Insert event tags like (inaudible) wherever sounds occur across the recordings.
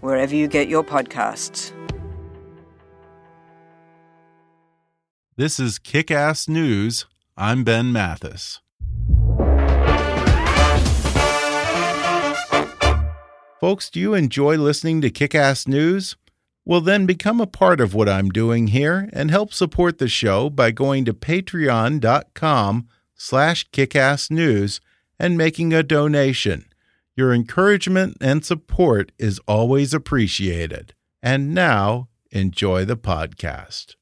wherever you get your podcasts. This is Kickass News. I'm Ben Mathis. Folks, do you enjoy listening to Kickass News? Well, then become a part of what I'm doing here and help support the show by going to patreon.com slash kickassnews and making a donation. Your encouragement and support is always appreciated. And now, enjoy the podcast.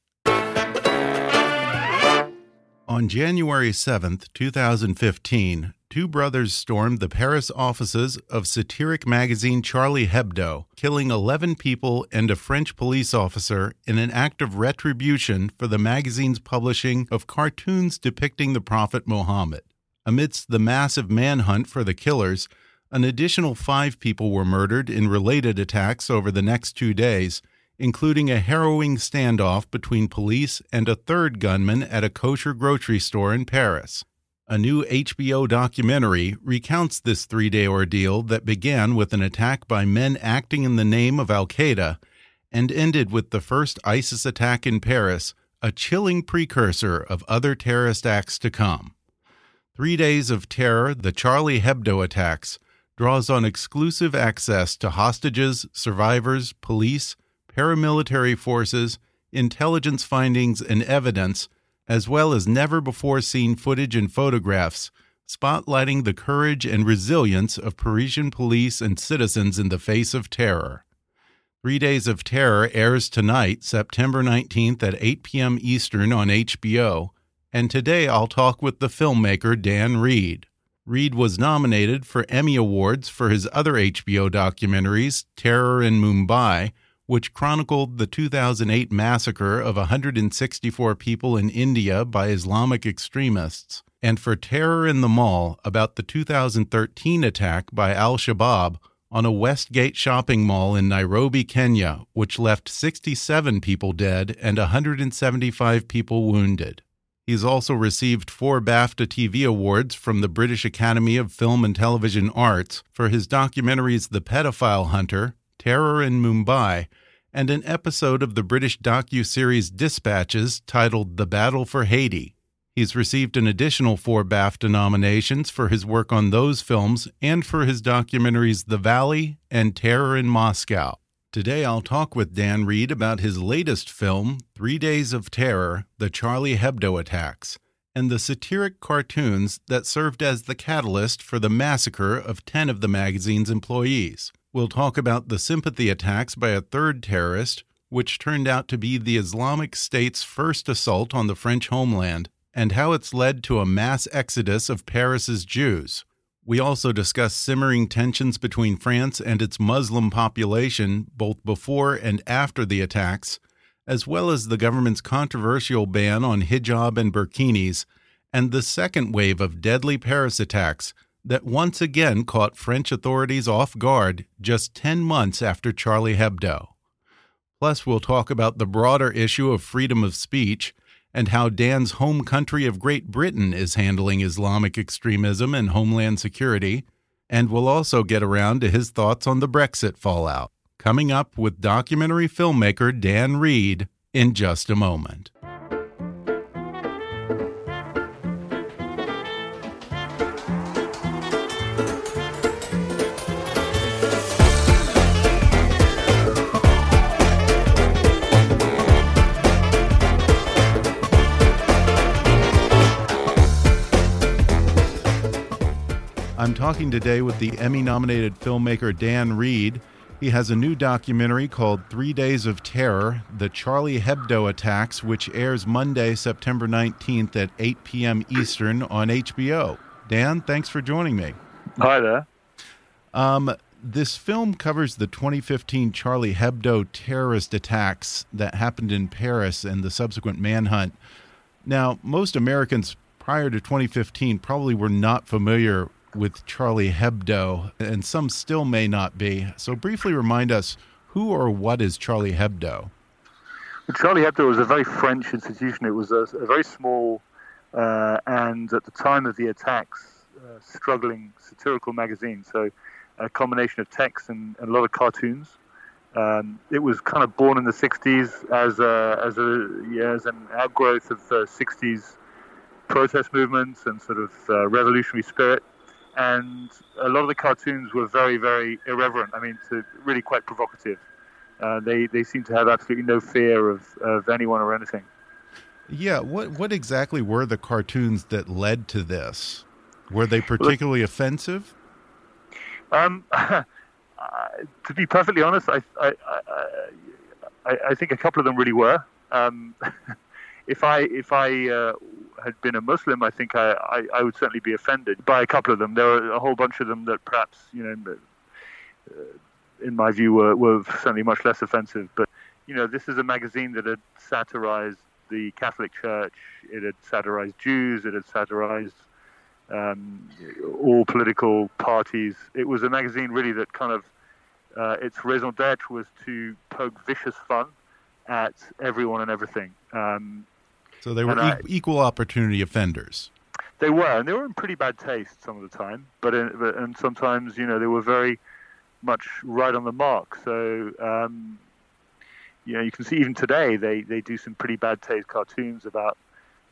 On January 7th, 2015, two brothers stormed the Paris offices of satiric magazine Charlie Hebdo, killing 11 people and a French police officer in an act of retribution for the magazine's publishing of cartoons depicting the Prophet Muhammad. Amidst the massive manhunt for the killers, an additional five people were murdered in related attacks over the next two days, including a harrowing standoff between police and a third gunman at a kosher grocery store in Paris. A new HBO documentary recounts this three day ordeal that began with an attack by men acting in the name of Al Qaeda and ended with the first ISIS attack in Paris, a chilling precursor of other terrorist acts to come. Three Days of Terror, the Charlie Hebdo attacks, draws on exclusive access to hostages, survivors, police, paramilitary forces, intelligence findings, and evidence, as well as never before seen footage and photographs, spotlighting the courage and resilience of Parisian police and citizens in the face of terror. Three Days of Terror airs tonight, September 19th at 8 p.m. Eastern on HBO, and today I'll talk with the filmmaker Dan Reed. Reed was nominated for Emmy Awards for his other HBO documentaries, Terror in Mumbai, which chronicled the 2008 massacre of 164 people in India by Islamic extremists, and for Terror in the Mall about the 2013 attack by Al Shabaab on a Westgate shopping mall in Nairobi, Kenya, which left 67 people dead and 175 people wounded. He's also received four BAFTA TV awards from the British Academy of Film and Television Arts for his documentaries The Pedophile Hunter, Terror in Mumbai, and an episode of the British docu-series Dispatches titled The Battle for Haiti. He's received an additional four BAFTA nominations for his work on those films and for his documentaries The Valley and Terror in Moscow. Today, I'll talk with Dan Reed about his latest film, Three Days of Terror The Charlie Hebdo Attacks, and the satiric cartoons that served as the catalyst for the massacre of 10 of the magazine's employees. We'll talk about the sympathy attacks by a third terrorist, which turned out to be the Islamic State's first assault on the French homeland, and how it's led to a mass exodus of Paris's Jews. We also discuss simmering tensions between France and its Muslim population both before and after the attacks, as well as the government's controversial ban on hijab and burkinis, and the second wave of deadly Paris attacks that once again caught French authorities off guard just 10 months after Charlie Hebdo. Plus, we'll talk about the broader issue of freedom of speech and how Dan's home country of Great Britain is handling Islamic extremism and homeland security. And we'll also get around to his thoughts on the Brexit fallout. Coming up with documentary filmmaker Dan Reed in just a moment. I'm talking today with the Emmy nominated filmmaker Dan Reed. He has a new documentary called Three Days of Terror The Charlie Hebdo Attacks, which airs Monday, September 19th at 8 p.m. Eastern on HBO. Dan, thanks for joining me. Hi there. Um, this film covers the 2015 Charlie Hebdo terrorist attacks that happened in Paris and the subsequent manhunt. Now, most Americans prior to 2015 probably were not familiar with Charlie Hebdo, and some still may not be. So, briefly remind us who or what is Charlie Hebdo? Charlie Hebdo was a very French institution. It was a, a very small uh, and, at the time of the attacks, uh, struggling satirical magazine. So, a combination of text and, and a lot of cartoons. Um, it was kind of born in the 60s as a, as a yeah, as an outgrowth of the 60s protest movements and sort of uh, revolutionary spirit. And a lot of the cartoons were very, very irreverent. I mean, to really quite provocative. Uh, they they seem to have absolutely no fear of, of anyone or anything. Yeah, what what exactly were the cartoons that led to this? Were they particularly offensive? Um, (laughs) uh, to be perfectly honest, I I, I I, think a couple of them really were. Um, (laughs) if I if I uh, had been a Muslim, I think I, I, I, would certainly be offended by a couple of them. There were a whole bunch of them that perhaps you know, uh, in my view, were, were certainly much less offensive. But you know, this is a magazine that had satirized the Catholic Church. It had satirized Jews. It had satirized um, all political parties. It was a magazine really that kind of uh, its raison d'être was to poke vicious fun at everyone and everything. Um, so they were e- equal opportunity offenders. They were, and they were in pretty bad taste some of the time. But, in, but and sometimes, you know, they were very much right on the mark. So, um, you know, you can see even today they, they do some pretty bad taste cartoons about.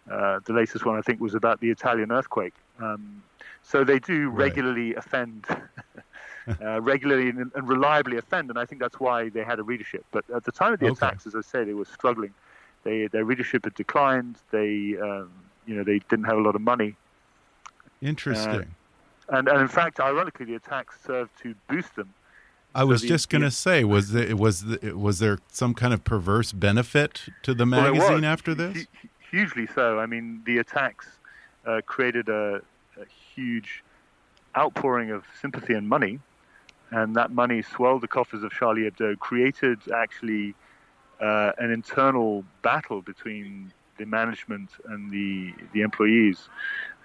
Uh, the latest one I think was about the Italian earthquake. Um, so they do regularly right. offend, (laughs) uh, regularly and, and, reliably offend, and I think that's why they had a readership. But at the time of the okay. attacks, as I say, they were struggling they, their readership had declined. They, um, you know, they didn't have a lot of money. Interesting. Uh, and, and in fact, ironically, the attacks served to boost them. I was the, just going to say, was there, was the, was there some kind of perverse benefit to the magazine well, after this? Hugely so. I mean, the attacks uh, created a, a, huge outpouring of sympathy and money, and that money swelled the coffers of Charlie Hebdo, created actually uh, an internal battle between the management and the the employees,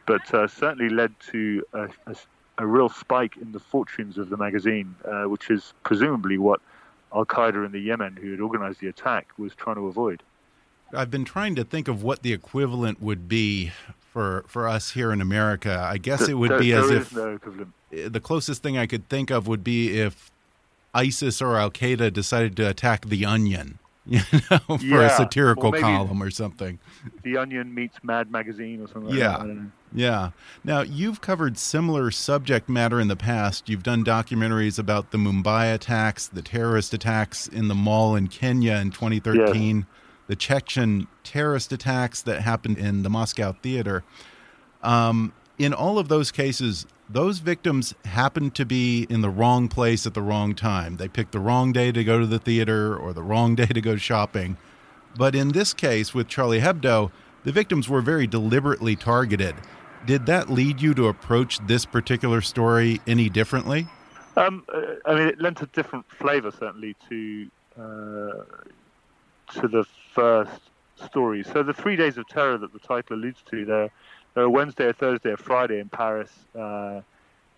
but uh, certainly led to a, a, a, real spike in the fortunes of the magazine, uh, which is presumably what Al Qaeda in the Yemen, who had organized the attack, was trying to avoid. I've been trying to think of what the equivalent would be for for us here in America. I guess it would there, be as if no the closest thing I could think of would be if ISIS or Al Qaeda decided to attack the Onion (laughs) you know, for yeah. a satirical column or something. The Onion meets Mad Magazine or something. Yeah, like yeah. Now you've covered similar subject matter in the past. You've done documentaries about the Mumbai attacks, the terrorist attacks in the mall in Kenya in 2013, yes. the Chechen terrorist attacks that happened in the Moscow theater. Um, in all of those cases, those victims happened to be in the wrong place at the wrong time. They picked the wrong day to go to the theater or the wrong day to go shopping. But in this case with Charlie Hebdo, the victims were very deliberately targeted. Did that lead you to approach this particular story any differently? Um, uh, I mean, it lent a different flavor certainly to uh, to the first story. So the three days of terror that the title alludes to there Wednesday, Thursday, a Friday in Paris uh,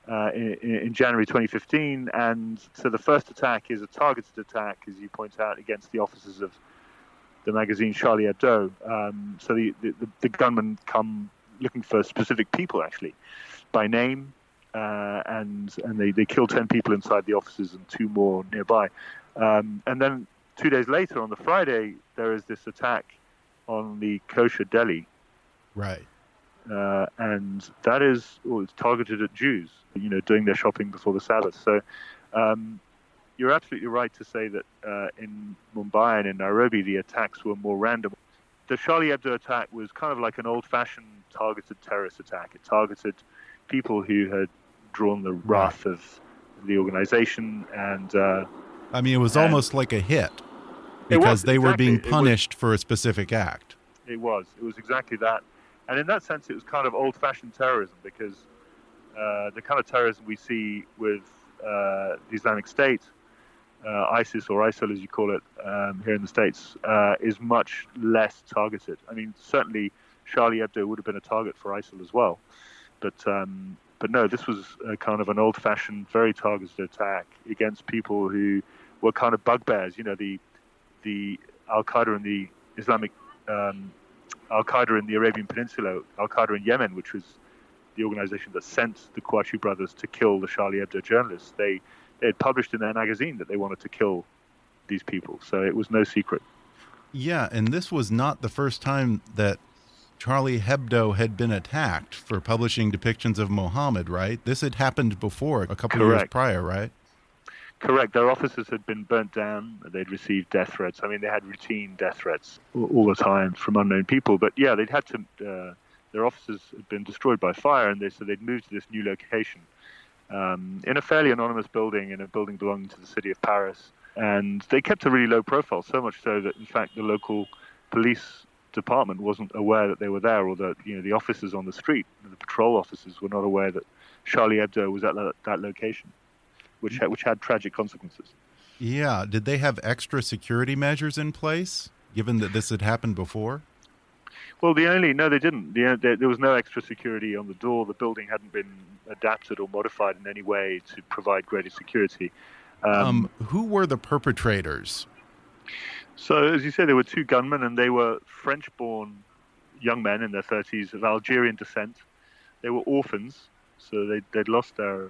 uh, in, in, January 2015. And so the first attack is a targeted attack, as you point out, against the offices of the magazine Charlie Hebdo. Um, so the, the, the, gunmen come looking for specific people, actually, by name. Uh, and and they, they kill 10 people inside the offices and two more nearby. Um, and then two days later, on the Friday, there is this attack on the kosher deli. Right uh, and that is well, it's targeted at Jews, you know, doing their shopping before the Sabbath. So um, you're absolutely right to say that uh, in Mumbai and in Nairobi the attacks were more random. The Charlie Hebdo attack was kind of like an old-fashioned targeted terrorist attack. It targeted people who had drawn the wrath right. of the organization. And uh, I mean, it was almost like a hit because they exactly. were being punished was, for a specific act. It was. It was exactly that. And in that sense, it was kind of old-fashioned terrorism because uh, the kind of terrorism we see with uh, the Islamic State, uh, ISIS or ISIL as you call it um, here in the States, uh, is much less targeted. I mean, certainly Charlie Hebdo would have been a target for ISIL as well. But um, but no, this was kind of an old-fashioned, very targeted attack against people who were kind of bugbears. You know, the the Al Qaeda and the Islamic um, Al Qaeda in the Arabian Peninsula, Al Qaeda in Yemen, which was the organization that sent the Kouachi brothers to kill the Charlie Hebdo journalists. They they had published in their magazine that they wanted to kill these people, so it was no secret. Yeah, and this was not the first time that Charlie Hebdo had been attacked for publishing depictions of Mohammed, right? This had happened before, a couple Correct. years prior, right? Correct. Their offices had been burnt down. They'd received death threats. I mean, they had routine death threats all the time from unknown people. But yeah, they'd had to. Uh, their offices had been destroyed by fire, and they so they'd moved to this new location um, in a fairly anonymous building, in a building belonging to the city of Paris. And they kept a really low profile, so much so that in fact the local police department wasn't aware that they were there, or that you know the officers on the street, the patrol officers, were not aware that Charlie Hebdo was at that location, which had, which had tragic consequences. Yeah, did they have extra security measures in place, given that this had happened before? Well, the only no, they didn't. The, there, there was no extra security on the door. The building hadn't been adapted or modified in any way to provide greater security. Um, um, who were the perpetrators? So, as you say, there were two gunmen, and they were French born young men in their 30s of Algerian descent. They were orphans, so they'd, they'd lost their uh,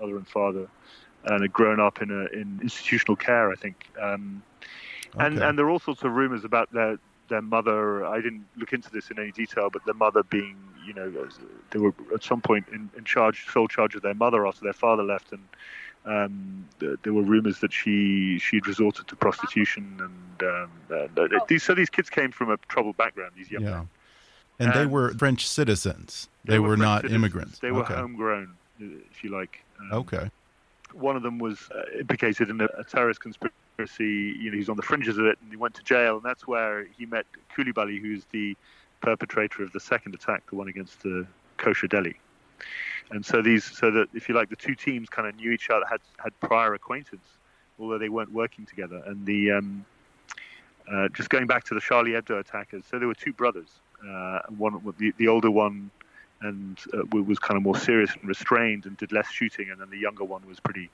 mother and father and had grown up in, a, in institutional care, I think. Um, okay. and, and there are all sorts of rumors about their, their mother. I didn't look into this in any detail, but their mother being, you know, they were at some point in, in charge, sole charge of their mother after their father left, and um, there were rumors that she she'd resorted to prostitution, and um, uh, these so these kids came from a troubled background. These young yeah. men, and, and, they were French citizens. They, they were, were not citizens. immigrants. They were okay. homegrown, if you like. Um, okay. One of them was uh, implicated in a, a, terrorist conspiracy. You know, he's on the fringes of it, and he went to jail, and that's where he met Coulibaly, who's the perpetrator of the second attack, the one against the kosher deli and so these so that if you like the two teams kind of knew each other had had prior acquaintance although they weren't working together and the um, uh, just going back to the Charlie Hebdo attackers so there were two brothers uh, one the, the older one and uh, was kind of more serious and restrained and did less shooting and then the younger one was pretty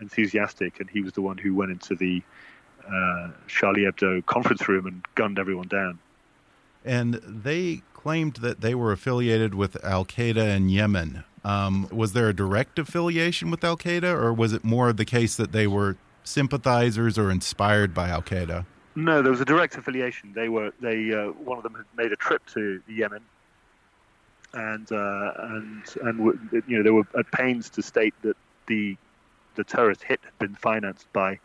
enthusiastic and he was the one who went into the uh, Charlie Hebdo conference room and gunned everyone down and they claimed that they were affiliated with Al Qaeda in Yemen. Um, was there a direct affiliation with Al Qaeda, or was it more the case that they were sympathizers or inspired by Al Qaeda? No, there was a direct affiliation. They were they uh, one of them had made a trip to Yemen, and uh, and and you know they were at pains to state that the the terrorist hit had been financed by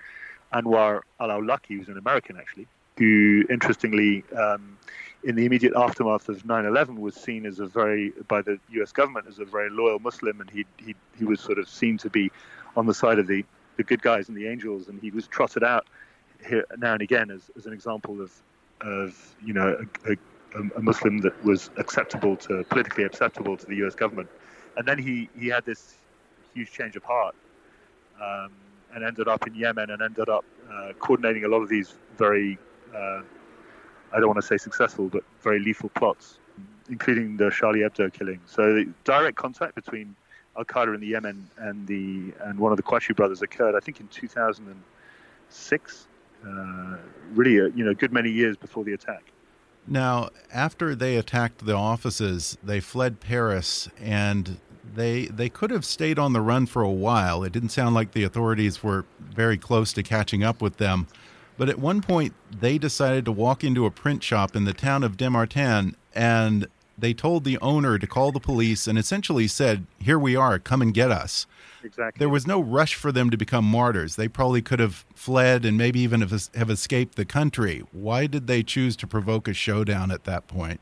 Anwar al-Awlaki, who's an American actually, who interestingly. Um, in the immediate aftermath of 9/11 was seen as a very by the U.S. government as a very loyal Muslim, and he he he was sort of seen to be on the side of the the good guys and the angels, and he was trotted out here now and again as, as an example of of you know a, a, a Muslim that was acceptable to politically acceptable to the U.S. government, and then he he had this huge change of heart. Um, and ended up in Yemen and ended up uh, coordinating a lot of these very uh, I don't want to say successful, but very lethal plots, including the Charlie Hebdo killing. So the direct contact between Al Qaeda in the Yemen and the and one of the Kouachi brothers occurred, I think, in 2006. Uh, really, a, you know, a good many years before the attack. Now, after they attacked the offices, they fled Paris, and they they could have stayed on the run for a while. It didn't sound like the authorities were very close to catching up with them. But at one point, they decided to walk into a print shop in the town of Dammartin and they told the owner to call the police and essentially said, Here we are, come and get us. Exactly. There was no rush for them to become martyrs. They probably could have fled and maybe even have, have escaped the country. Why did they choose to provoke a showdown at that point?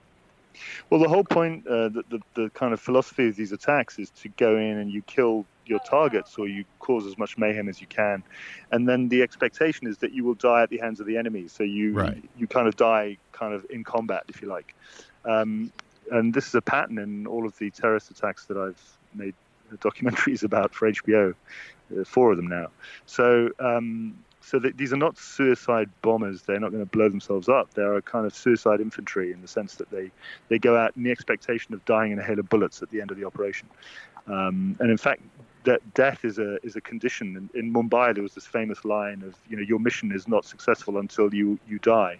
Well, the whole point, uh, the, the, the kind of philosophy of these attacks is to go in and you kill your targets or you cause as much mayhem as you can, and then the expectation is that you will die at the hands of the enemy. So you right. you kind of die kind of in combat, if you like. Um, and this is a pattern in all of the terrorist attacks that I've made documentaries (laughs) about for HBO, uh, four of them now. So um, so these are not suicide bombers. They're not going to blow themselves up. They're a kind of suicide infantry in the sense that they, they go out in the expectation of dying in a hail of bullets at the end of the operation. Um, and in fact, that death is a is a condition. In, in, Mumbai, there was this famous line of, you know, your mission is not successful until you you die.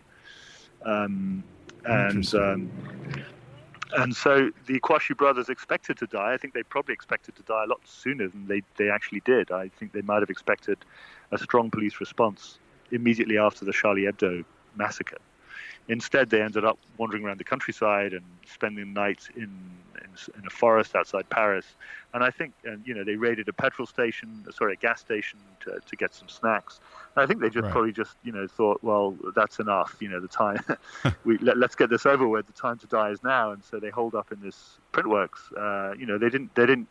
Um, and um, and so the Kouachi brothers expected to die. I think they probably expected to die a lot sooner than they, they actually did. I think they might have expected a strong police response immediately after the Charlie Hebdo massacre. Instead, they ended up wandering around the countryside and spending nights in, in, in a forest outside Paris. And I think, and you know, they raided a petrol station, sorry, a gas station to, to get some snacks. And I think they just right. probably just, you know, thought, well, that's enough. You know, the time, (laughs) we let, us get this over with. The time to die is now. And so they hold up in this printworks. Uh, you know, they didn't, they didn't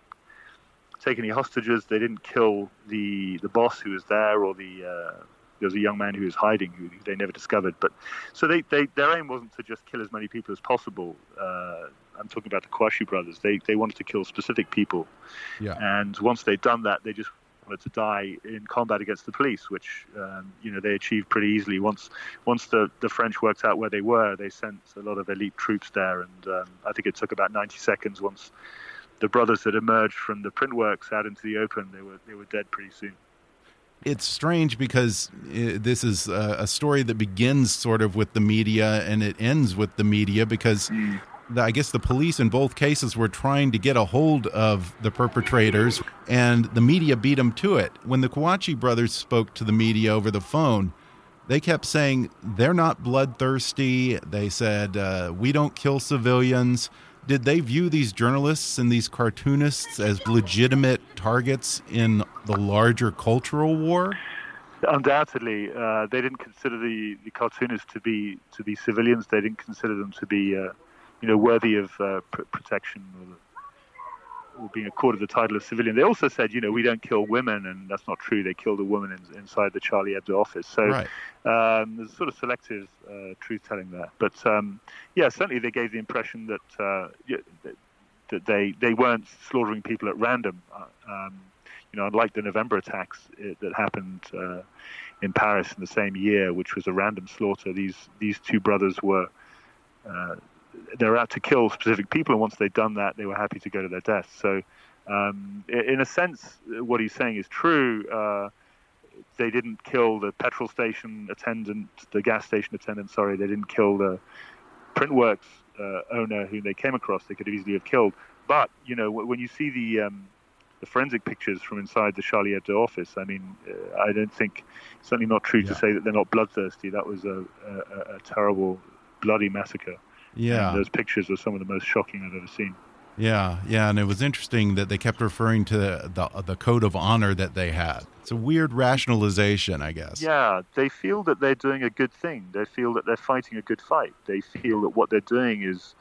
take any hostages. They didn't kill the the boss who was there or the uh, there was a young man who was hiding who they never discovered. But so they, they their aim wasn't to just kill as many people as possible. Uh, I'm talking about the Kouachi brothers. They they wanted to kill specific people. Yeah. And once they'd done that, they just wanted to die in combat against the police, which um, you know they achieved pretty easily. Once once the, the French worked out where they were, they sent a lot of elite troops there, and um, I think it took about 90 seconds once the brothers had emerged from the print works out into the open. They were they were dead pretty soon it's strange because uh, this is a, story that begins sort of with the media and it ends with the media because the, I guess the police in both cases were trying to get a hold of the perpetrators and the media beat them to it. When the Kouachi brothers spoke to the media over the phone, they kept saying they're not bloodthirsty. They said, uh, we don't kill civilians did they view these journalists and these cartoonists as legitimate targets in the larger cultural war? Undoubtedly, uh, they didn't consider the, the cartoonists to be to be civilians. They didn't consider them to be, uh, you know, worthy of uh, pr protection or being accorded the title of civilian. They also said, you know, we don't kill women, and that's not true. They killed a woman in, inside the Charlie Hebdo office. So right. um, there's sort of selective uh, truth telling there. But um, yeah, certainly they gave the impression that, uh, that they they weren't slaughtering people at random. Uh, um, you know, unlike the November attacks uh, that happened uh, in Paris in the same year, which was a random slaughter. These these two brothers were uh, they were out to kill specific people, and once they'd done that, they were happy to go to their death. So, um, in a sense, what he's saying is true. Uh, they didn't kill the petrol station attendant, the gas station attendant. Sorry, they didn't kill the Printworks uh, owner whom they came across. They could have easily have killed. But you know, when you see the um, the forensic pictures from inside the Charlie Hebdo office, I mean, uh, I don't think it's certainly not true yeah. to say that they're not bloodthirsty. That was a, a, a terrible, bloody massacre. Yeah. And those pictures are some of the most shocking I've ever seen. Yeah, yeah, and it was interesting that they kept referring to the the code of honor that they had. It's a weird rationalization, I guess. Yeah, they feel that they're doing a good thing. They feel that they're fighting a good fight. They feel that what they're doing is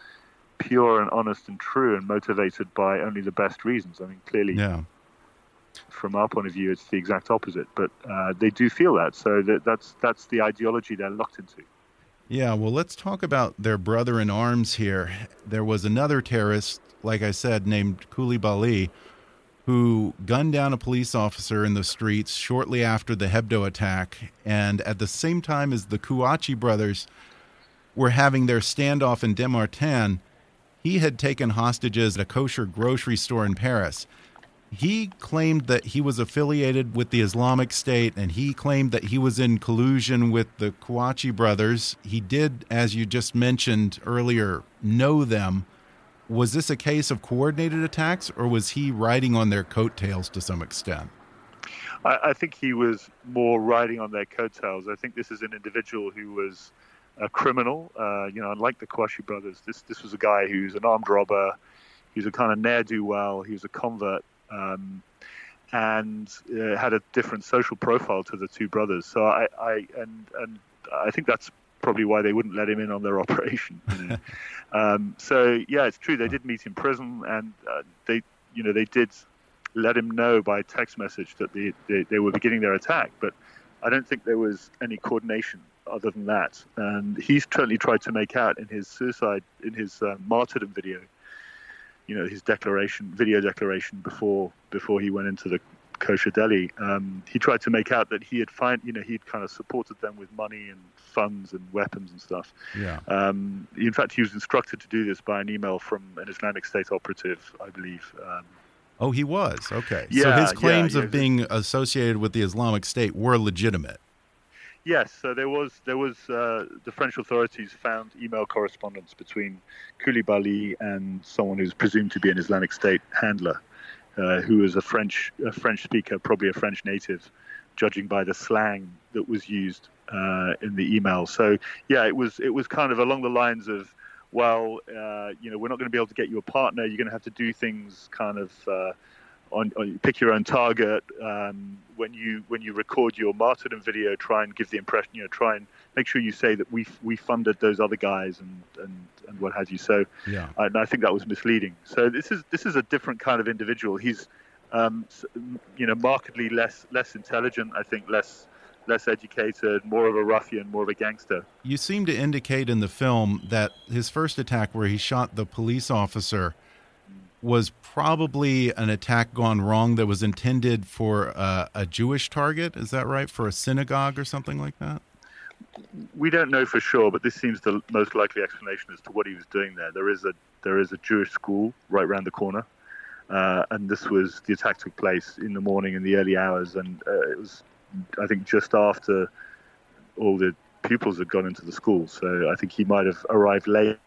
pure and honest and true and motivated by only the best reasons. I mean, clearly, yeah. From our point of view, it's the exact opposite. But uh, they do feel that, so that, that's that's the ideology they're locked into. Yeah, well, let's talk about their brother in arms here. There was another terrorist, like I said, named Coulibaly, who gunned down a police officer in the streets shortly after the Hebdo attack. And at the same time as the Kouachi brothers were having their standoff in Dammartin, he had taken hostages at a kosher grocery store in Paris he claimed that he was affiliated with the Islamic State and he claimed that he was in collusion with the Kouachi brothers. He did, as you just mentioned earlier, know them. Was this a case of coordinated attacks or was he riding on their coattails to some extent? I, I think he was more riding on their coattails. I think this is an individual who was a criminal. Uh, you know, unlike the Kouachi brothers, this this was a guy who's an armed robber. He's a kind of ne'er do well. He was a convert um, and uh, had a different social profile to the two brothers. So I, I and and I think that's probably why they wouldn't let him in on their (laughs) operation. You know? um, so yeah, it's true. They did meet in prison, and uh, they, you know, they did let him know by text message that they, they, they were beginning their attack. But I don't think there was any coordination other than that. And he's certainly tried to make out in his suicide, in his uh, martyrdom video, you know, his declaration, video declaration before before he went into the kosher deli. Um, he tried to make out that he had find, you know, he'd kind of supported them with money and funds and weapons and stuff. Yeah. Um, in fact, he was instructed to do this by an email from an Islamic State operative, I believe. Um, oh, he was okay. Yeah, so his yeah, claims yeah. of being associated with the Islamic State were legitimate. Yes, so there was there was uh, the French authorities found email correspondence between Coulibaly and someone who's presumed to be an Islamic State handler, uh, who was a French a French speaker, probably a French native, judging by the slang that was used uh, in the email. So yeah, it was it was kind of along the lines of, well, uh, you know, we're not going to be able to get you a partner. You're going to have to do things kind of. On, on pick your own target. Um, when you when you record your martyrdom video, try and give the impression. You know, try and make sure you say that we we funded those other guys and and, and what have you. So, Yeah. and I think that was misleading. So this is this is a different kind of individual. He's um, you know markedly less less intelligent. I think less less educated, more of a ruffian, more of a gangster. You seem to indicate in the film that his first attack, where he shot the police officer, was probably an attack gone wrong that was intended for uh, a Jewish target. Is that right? For a synagogue or something like that? we don't know for sure, but this seems the most likely explanation as to what he was doing there. There is a there is a Jewish school right around the corner, uh, and this was the attack took place in the morning in the early hours, and uh, it was I think just after all the pupils had gone into the school. So I think he might have arrived late,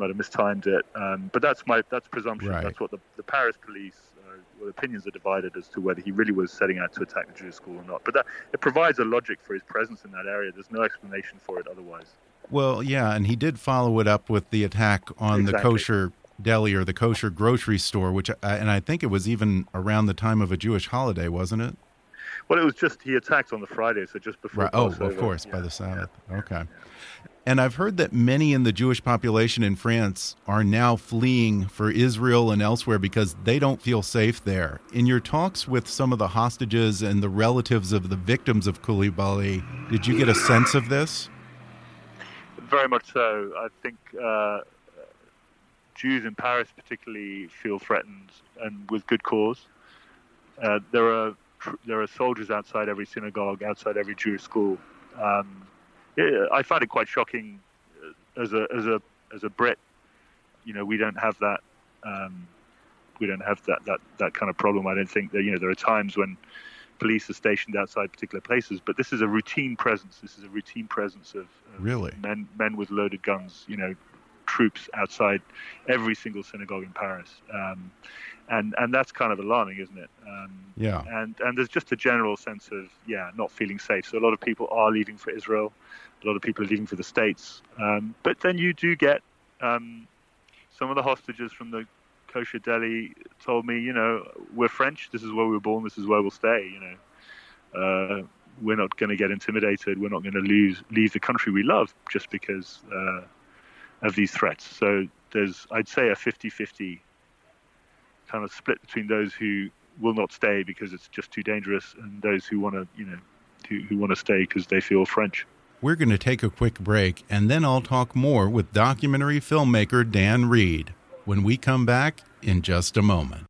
might have mistimed it. Um, but that's my that's presumption. Right. That's what the, the Paris police. Uh, well, opinions are divided as to whether he really was setting out to attack the Jewish school or not. But that, it provides a logic for his presence in that area. There's no explanation for it otherwise. Well, yeah, and he did follow it up with the attack on the kosher deli or the kosher grocery store, which, I, and I think it was even around the time of a Jewish holiday, wasn't it? Well, it was just he attacked on the Friday, so just before. Right. Oh, of course, by Yeah. the Sabbath. Okay. And I've heard that many in the Jewish population in France are now fleeing for Israel and elsewhere because they don't feel safe there. In your talks with some of the hostages and the relatives of the victims of Coulibaly, did you get a sense of this? Very much so. I think uh, Jews in Paris particularly feel threatened, and with good cause. Uh, there are there are soldiers outside every synagogue, outside every Jewish school. Um, I find it quite shocking uh, as a as a as a Brit. You know, we don't have that. Um, we don't have that, that that kind of problem. I don't think that you know there are times when police are stationed outside particular places, but this is a routine presence. This is a routine presence of, of Really? men men with loaded guns. You know, troops outside every single synagogue in Paris, um, and and that's kind of alarming, isn't it? Um, Yeah. and and there's just a general sense of yeah, not feeling safe. So a lot of people are leaving for Israel, a lot of people are leaving for the states. Um, but then you do get um, some of the hostages from the kosher deli told me, you know, we're French. This is where we were born. This is where we'll stay. You know, uh, we're not going to get intimidated. We're not going to lose leave the country we love just because uh, of these threats. So there's, I'd say, a 50-50 kind of split between those who will not stay because it's just too dangerous, and those who want to, you know, who, who want to stay because they feel French. We're going to take a quick break, and then I'll talk more with documentary filmmaker Dan Reed when we come back in just a moment.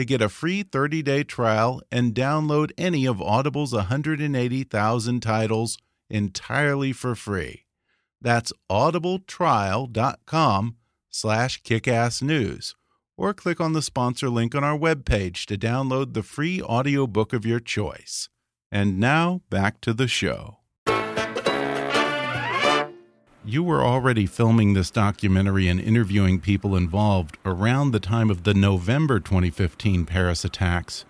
to get a free 30-day trial and download any of Audible's 180,000 titles entirely for free. That's audibletrial.com slash kickassnews or click on the sponsor link on our webpage to download the free audiobook of your choice. And now, back to the show. You were already filming this documentary and interviewing people involved around the time of the November 2015 Paris attacks.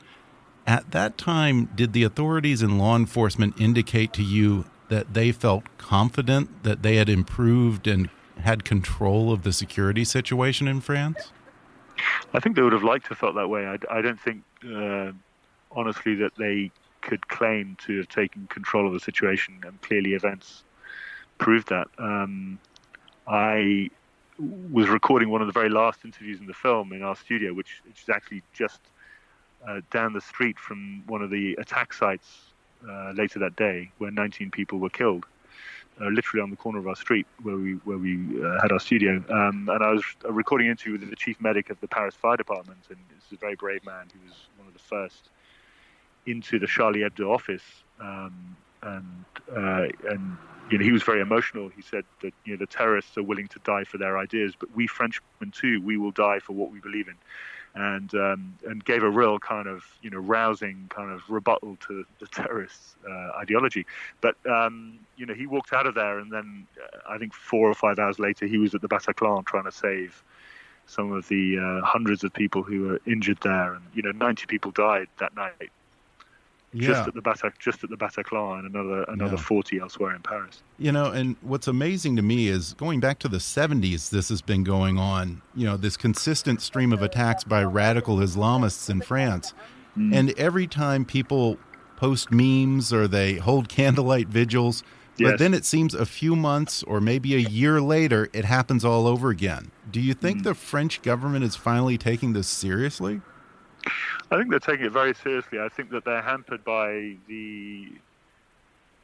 At that time, did the authorities and law enforcement indicate to you that they felt confident that they had improved and had control of the security situation in France? I think they would have liked to have felt that way. I, I don't think, uh, honestly, that they could claim to have taken control of the situation, and clearly events proved that. Um, I was recording one of the very last interviews in the film in our studio, which, which is actually just uh, down the street from one of the attack sites uh, later that day, where 19 people were killed. Uh, literally on the corner of our street where we where we uh, had our studio, um, and I was recording an interview with the chief medic of the Paris Fire Department, and is a very brave man. He was one of the first into the Charlie Hebdo office, um, and uh, and you know he was very emotional. He said that you know the terrorists are willing to die for their ideas, but we Frenchmen too, we will die for what we believe in and um, and gave a real kind of you know rousing kind of rebuttal to the terrorist uh, ideology. But um, you know he walked out of there, and then uh, I think four or five hours later he was at the Bataclan trying to save some of the uh, hundreds of people who were injured there, and you know 90 people died that night yeah. just at the Batac- just at the Bataclan, and another another yeah. 40 elsewhere in Paris. You know, and what's amazing to me is going back to the 70s, this has been going on. You know, this consistent stream of attacks by radical Islamists in France, mm. and every time people post memes or they hold (laughs) candlelight vigils. Yes. But then it seems a few months or maybe a year later, it happens all over again. Do you think mm. the French government is finally taking this seriously? I think they're taking it very seriously. I think that they're hampered by the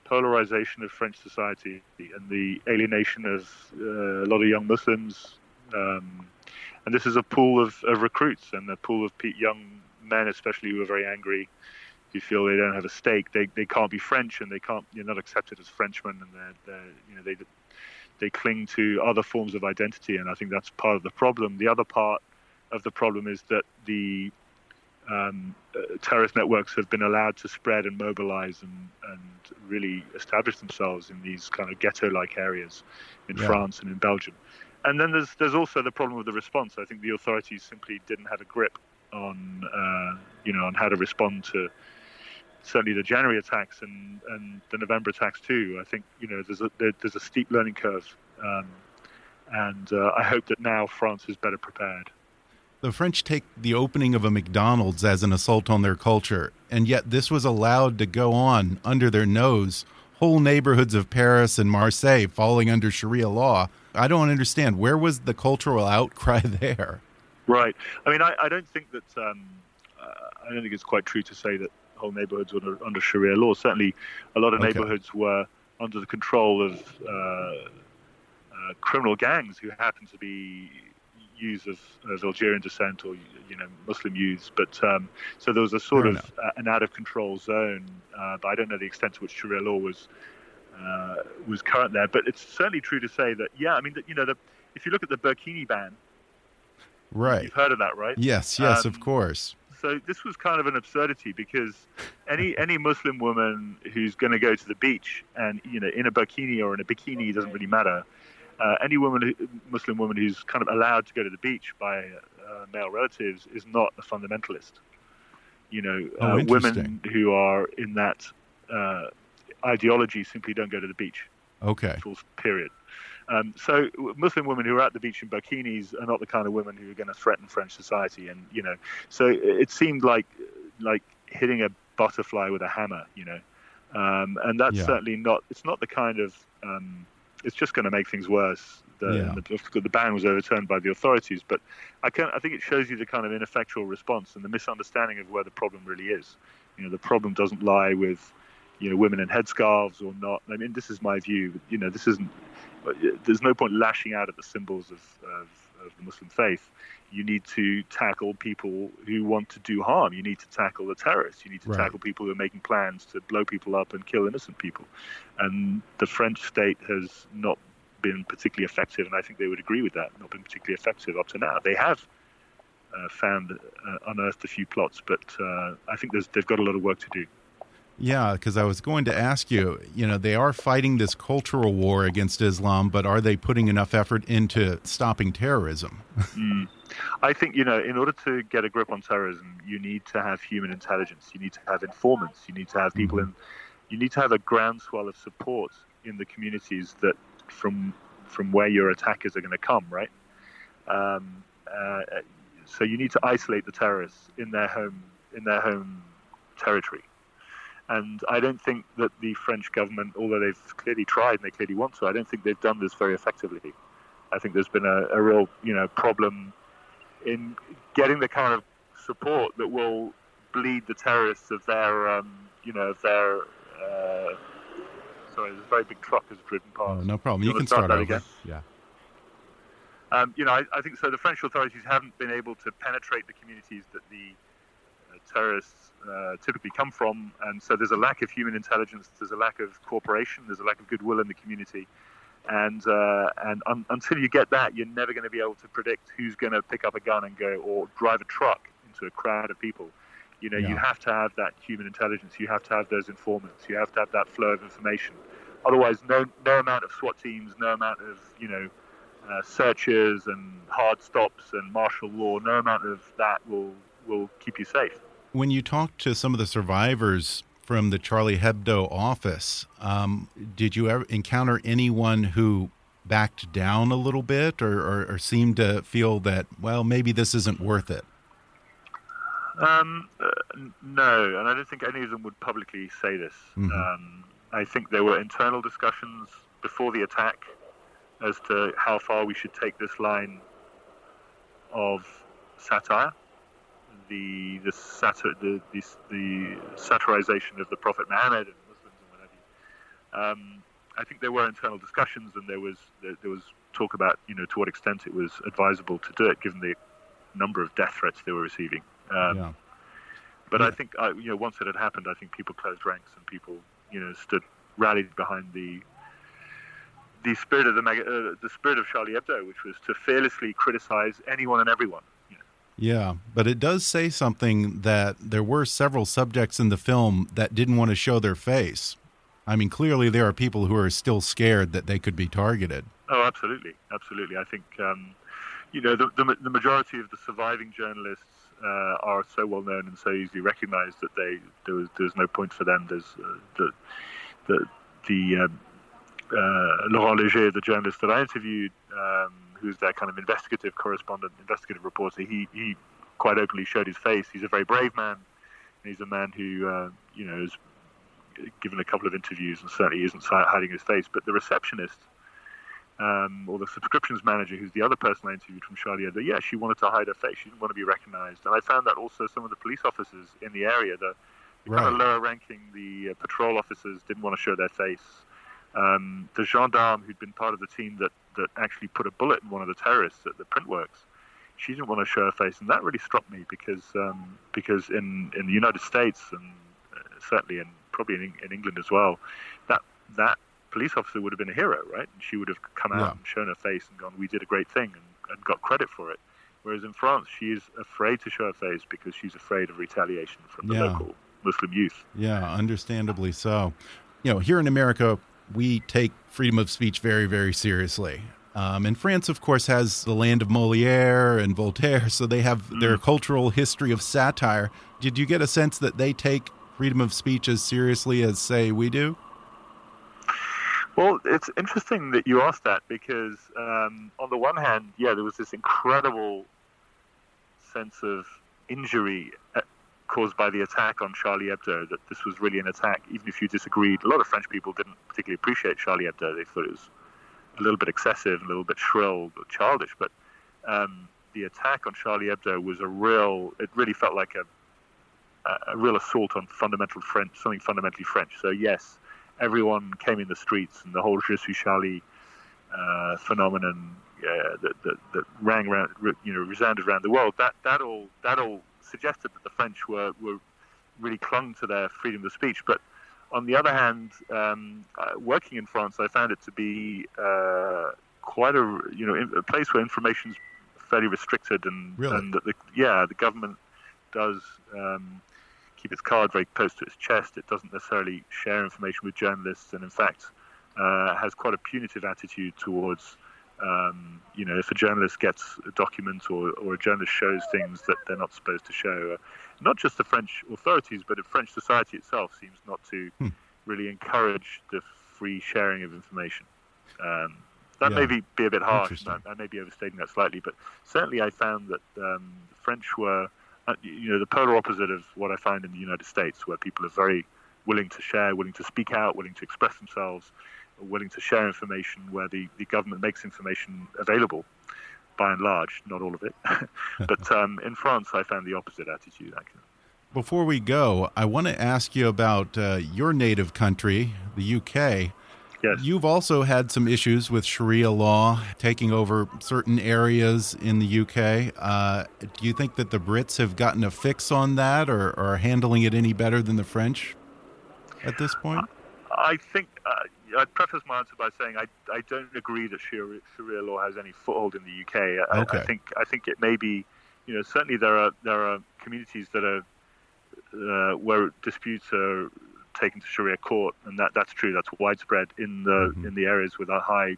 polarization of French society and the alienation of uh, a lot of young Muslims. Um, and this is a pool of, of, recruits and a pool of young men, especially who are very angry, who feel they don't have a stake. They, they can't be French and they can't, you're not accepted as Frenchmen, and they're, they're you know they they cling to other forms of identity. And I think that's part of the problem. The other part of the problem is that the um, uh, terrorist networks have been allowed to spread and mobilize and, and really establish themselves in these kind of ghetto-like areas in yeah. France and in Belgium. And then there's there's also the problem of the response. I think the authorities simply didn't have a grip on uh, you know on how to respond to certainly the January attacks and, and the November attacks too. I think you know there's a there's a steep learning curve, um, and uh, I hope that now France is better prepared. The French take the opening of a McDonald's as an assault on their culture, and yet this was allowed to go on under their nose. Whole neighborhoods of Paris and Marseille falling under Sharia law. I don't understand. Where was the cultural outcry (laughs) there? Right. I mean, I, I don't think that. Um, uh, I don't think it's quite true to say that whole neighborhoods were under, under Sharia law. Certainly, a lot of okay. neighborhoods were under the control of uh, uh, criminal gangs who happened to be youths of, of Algerian descent or you know Muslim youths. But um, so there was a sort of uh, an out of control zone. Uh, but I don't know the extent to which Sharia law was uh, was current there. But it's certainly true to say that yeah, I mean that, you know the, if you look at the burkini ban, right? You've heard of that, right? Yes, yes, um, of course. So this was kind of an absurdity because any (laughs) any Muslim woman who's going to go to the beach and you know in a burkini or in a bikini doesn't really matter uh, any woman, Muslim woman who's kind of allowed to go to the beach by uh, male relatives is not a fundamentalist. You know, oh, uh, women who are in that uh, ideology simply don't go to the beach. Okay. Full period. Um, so Muslim women who are at the beach in bikinis are not the kind of women who are going to threaten French society, and you know, so it seemed like like hitting a butterfly with a hammer, you know, um, and that's yeah. certainly not. It's not the kind of um, it's just going to make things worse. The, yeah. the, the, ban was overturned by the authorities, but I can I think it shows you the kind of ineffectual response and the misunderstanding of where the problem really is. You know, the problem doesn't lie with you know women in headscarves or not. I mean, this is my view. You know, this isn't. Uh, there's no point lashing out at the symbols of, of, of the Muslim faith. You need to tackle people who want to do harm. You need to tackle the terrorists. You need to right. tackle people who are making plans to blow people up and kill innocent people. And the French state has not been particularly effective, and I think they would agree with that. Not been particularly effective up to now. They have uh, found uh, unearthed a few plots, but uh, I think they've got a lot of work to do. Yeah, because I was going to ask you, you know, they are fighting this cultural war against Islam, but are they putting enough effort into stopping terrorism? mm. I think, you know, in order to get a grip on terrorism, you need to have human intelligence, you need to have informants, you need to have people mm-hmm. in, you need to have a groundswell of support in the communities that from from where your attackers are going to come, right? Um, uh, so you need to isolate the terrorists in their home in their home territory. And I don't think that the French government, although they've clearly tried and they clearly want to, I don't think they've done this very effectively. I think there's been a, a real, you know, problem in getting the kind of support that will bleed the terrorists of their, um, you know, of their. Uh, sorry, there's a very big truck has driven past. Oh, no problem. You, you can start, start over. Again? Yeah. Um, you know, I, I, think so. The French authorities haven't been able to penetrate the communities that the uh, terrorists uh, typically come from, and so there's a lack of human intelligence. There's a lack of cooperation. There's a lack of goodwill in the community, and uh, and un- until you get that, you're never going to be able to predict who's going to pick up a gun and go or drive a truck into a crowd of people. You know, yeah. you have to have that human intelligence. You have to have those informants. You have to have that flow of information. Otherwise, no no amount of SWAT teams, no amount of you know uh, searches and hard stops and martial law, no amount of that will will keep you safe. When you talk to some of the survivors from the Charlie Hebdo office, um, did you ever encounter anyone who backed down a little bit or, or, or, seemed to feel that, well, maybe this isn't worth it? Um, uh, no, and I don't think any of them would publicly say this. Mm -hmm. um, I think there were internal discussions before the attack as to how far we should take this line of satire, the the satir, the, the, the satirization of the Prophet Muhammad and Muslims and what have you. Um, I think there were internal discussions, and there was there, there, was talk about you know to what extent it was advisable to do it, given the number of death threats they were receiving. Um, yeah. But yeah. I think uh, you know once it had happened, I think people closed ranks and people you know stood rallied behind the the spirit of the, uh, the spirit of Charlie Hebdo, which was to fearlessly criticize anyone and everyone. Yeah, but it does say something that there were several subjects in the film that didn't want to show their face. I mean, clearly there are people who are still scared that they could be targeted. Oh, absolutely, absolutely. I think um, you know the, the, the majority of the surviving journalists uh, are so well known and so easily recognised that they there was there's no point for them. There's uh, the the the um, uh, Laurent Léger, the journalist that I interviewed, um, who's their kind of investigative correspondent, investigative reporter, he, he quite openly showed his face. He's a very brave man. He's a man who, uh, you know, has given a couple of interviews and certainly isn't hiding his face. But the receptionist um, or the subscriptions manager, who's the other person I interviewed from Charlie Hebdo, yeah, she wanted to hide her face. She didn't want to be recognized. And I found that also some of the police officers in the area, the, the right. kind of lower ranking, the uh, patrol officers didn't want to show their face. Um, the gendarme who'd been part of the team that, that actually put a bullet in one of the terrorists at the Printworks, she didn't want to show her face, and that really struck me because um, because in, in the United States and uh, certainly in probably in, in, England as well, that that police officer would have been a hero, right? And she would have come out yeah. and shown her face and gone, "We did a great thing," and, and got credit for it. Whereas in France, she is afraid to show her face because she's afraid of retaliation from the yeah. local Muslim youth. Yeah, understandably so. You know, here in America, we take freedom of speech very, very seriously. Um, and France, of course, has the land of Moliere and Voltaire, so they have mm. their cultural history of satire. Did you get a sense that they take freedom of speech as seriously as, say, we do? Well, it's interesting that you asked that because, um, on the one hand, yeah, there was this incredible sense of injury caused by the attack on Charlie Hebdo, that this was really an attack, even if you disagreed. A lot of French people didn't particularly appreciate Charlie Hebdo. They thought it was a little bit excessive, a little bit shrill, childish. But um, the attack on Charlie Hebdo was a real, it really felt like a, a real assault on fundamental French, something fundamentally French. So, yes, everyone came in the streets, and the whole Je suis Charlie uh, phenomenon that, that, that rang around, you know, resounded around the world. That that all that all suggested that the French were, were really clung to their freedom of speech. But on the other hand, um, uh, working in France, I found it to be uh, quite a you know a place where information's fairly restricted, and really? and that the yeah the government does um, keep its card very close to its chest. It doesn't necessarily share information with journalists, and in fact uh, has quite a punitive attitude towards. Um, you know, if a journalist gets a document or, or a journalist shows things that they're not supposed to show, uh, not just the French authorities, but the French society itself seems not to hmm. really encourage the free sharing of information. Um, that Yeah. may be, be a bit harsh. I, I may be overstating that slightly, but certainly I found that um, the French were, uh, you know, the polar opposite of what I find in the United States, where people are very willing to share, willing to speak out, willing to express themselves, willing to share information, where the, the government makes information available by and large, not all of it. (laughs) but (laughs) um, in France, I found the opposite attitude, actually. Before we go, I want to ask you about uh, your native country, the UK. Yes. You've also had some issues with Sharia law taking over certain areas in the UK. Uh, do you think that the Brits have gotten a fix on that or, or are handling it any better than the French at this point? I think uh, I'd preface my answer by saying I, I don't agree that Sharia, Sharia law has any foothold in the UK. I, Okay. I think I think it may be, you know, certainly there are there are communities that are uh, where disputes are taken to Sharia court, and that that's true. That's widespread in the Mhm. in the areas with a high,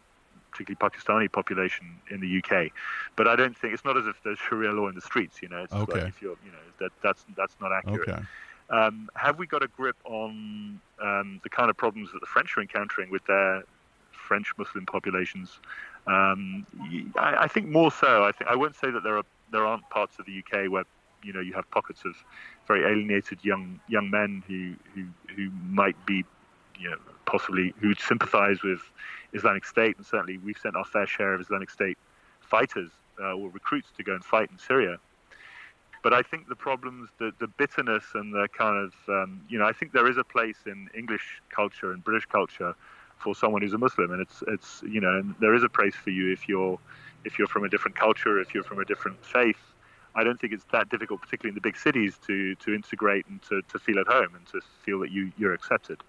particularly Pakistani population in the UK. But I don't think it's not as if there's Sharia law in the streets. You know, it's Okay. like if you're, you know, that that's that's not accurate. Okay. Um, have we got a grip on um, the kind of problems that the French are encountering with their French Muslim populations? Um, I, I think more so. I think I won't say that there are there aren't parts of the UK where you know you have pockets of very alienated young young men who who who might be you know possibly who would sympathise with Islamic State, and certainly we've sent our fair share of Islamic State fighters uh, or recruits to go and fight in Syria. But I think the problems, the, the bitterness and the kind of, um, you know, I think there is a place in English culture and British culture for someone who's a Muslim, and it's, it's, you know, and there is a place for you if you're, if you're from a different culture, if you're from a different faith. I don't think it's that difficult, particularly in the big cities, to, to integrate and to, to feel at home and to feel that you, you're accepted.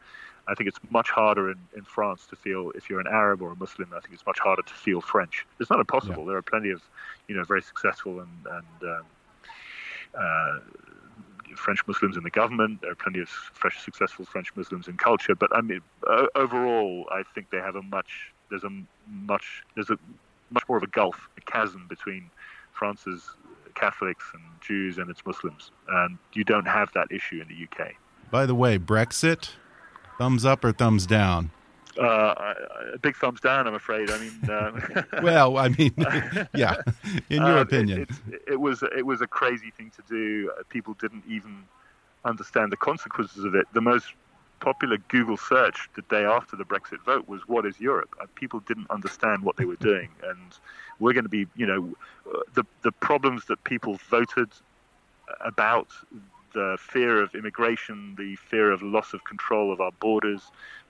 I think it's much harder in, in France to feel if you're an Arab or a Muslim. I think it's much harder to feel French. It's not impossible. There are plenty of, you know, very successful and, and um, Uh, French Muslims in the government. There are plenty of fresh, successful French Muslims in culture. But I mean, overall, I think they have a much there's a much there's a much more of a gulf, a chasm between France's Catholics and Jews and its Muslims, and you don't have that issue in the UK. By the way, Brexit, thumbs up or thumbs down? Uh, a big thumbs down, I'm afraid. I mean, uh, (laughs) Well, I mean, (laughs) yeah, in your Um, opinion. it's- it, was it was a crazy thing to do. Uh, People didn't even understand the consequences of it. The most popular Google search the day after the Brexit vote was "What is Europe?" And people didn't understand what they were doing. And we're going to be, you know, the the problems that people voted about the fear of immigration, the fear of loss of control of our borders,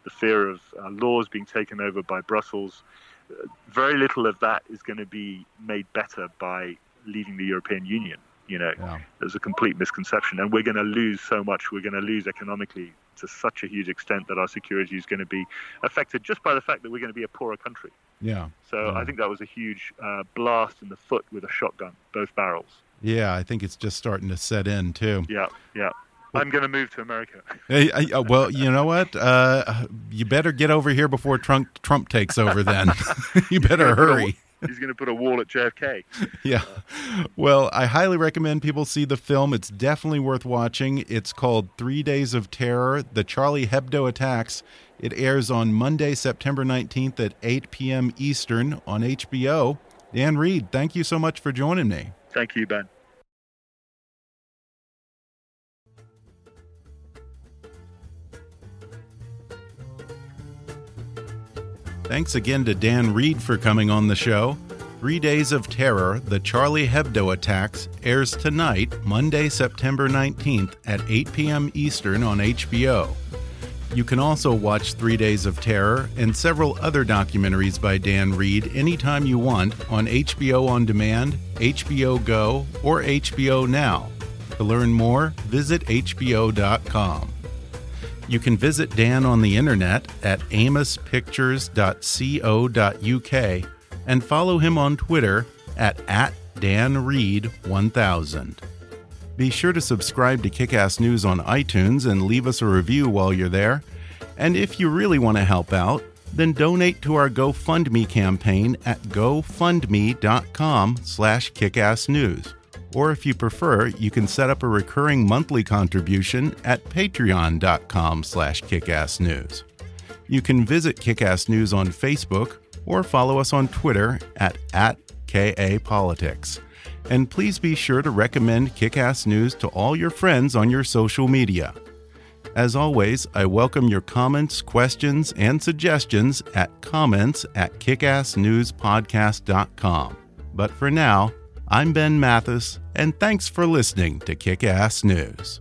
the fear of uh, laws being taken over by Brussels. Uh, very little of that is going to be made better by leaving the European Union. You know, Yeah. there's a complete misconception, and we're going to lose so much. We're going to lose economically to such a huge extent that our security is going to be affected just by the fact that we're going to be a poorer country. Yeah. So Yeah. I think that was a huge uh, blast in the foot with a shotgun, both barrels. Yeah, I think it's just starting to set in too. Yeah, yeah. I'm going to move to America. (laughs) Hey, I, uh, well, you know what? Uh, you better get over here before Trump Trump takes over. Then (laughs) (laughs) you better hurry. He's going to put a wall at JFK. Yeah. Well, I highly recommend people see the film. It's definitely worth watching. It's called Three Days of Terror: The Charlie Hebdo Attacks. It airs on Monday, September 19th at 8 p.m. Eastern on HBO. Dan Reed, thank you so much for joining me. Thank you, Ben. Thanks again to Dan Reed for coming on the show. Three Days of Terror, The Charlie Hebdo Attacks, airs tonight, Monday, September 19th at 8 p.m. Eastern on HBO. You can also watch Three Days of Terror and several other documentaries by Dan Reed anytime you want on HBO On Demand, HBO Go, or HBO Now. To learn more, visit HBO.com. You can visit Dan on the internet at amospictures.co.uk and follow him on Twitter at, at Dan Reed 1000. Be sure to subscribe to Kickass News on iTunes and leave us a review while you're there. And if you really want to help out, then donate to our GoFundMe campaign at gofundme.com slash kickassnews. Or if you prefer, you can set up a recurring monthly contribution at patreon.com slash kickassnews. You can visit Kickass News on Facebook or follow us on Twitter at, at KAPolitics. And please be sure to recommend Kickass News to all your friends on your social media. As always, I welcome your comments, questions, and suggestions at comments at kickassnewspodcast.com. But for now, I'm Ben Mathis, and thanks for listening to Kickass News.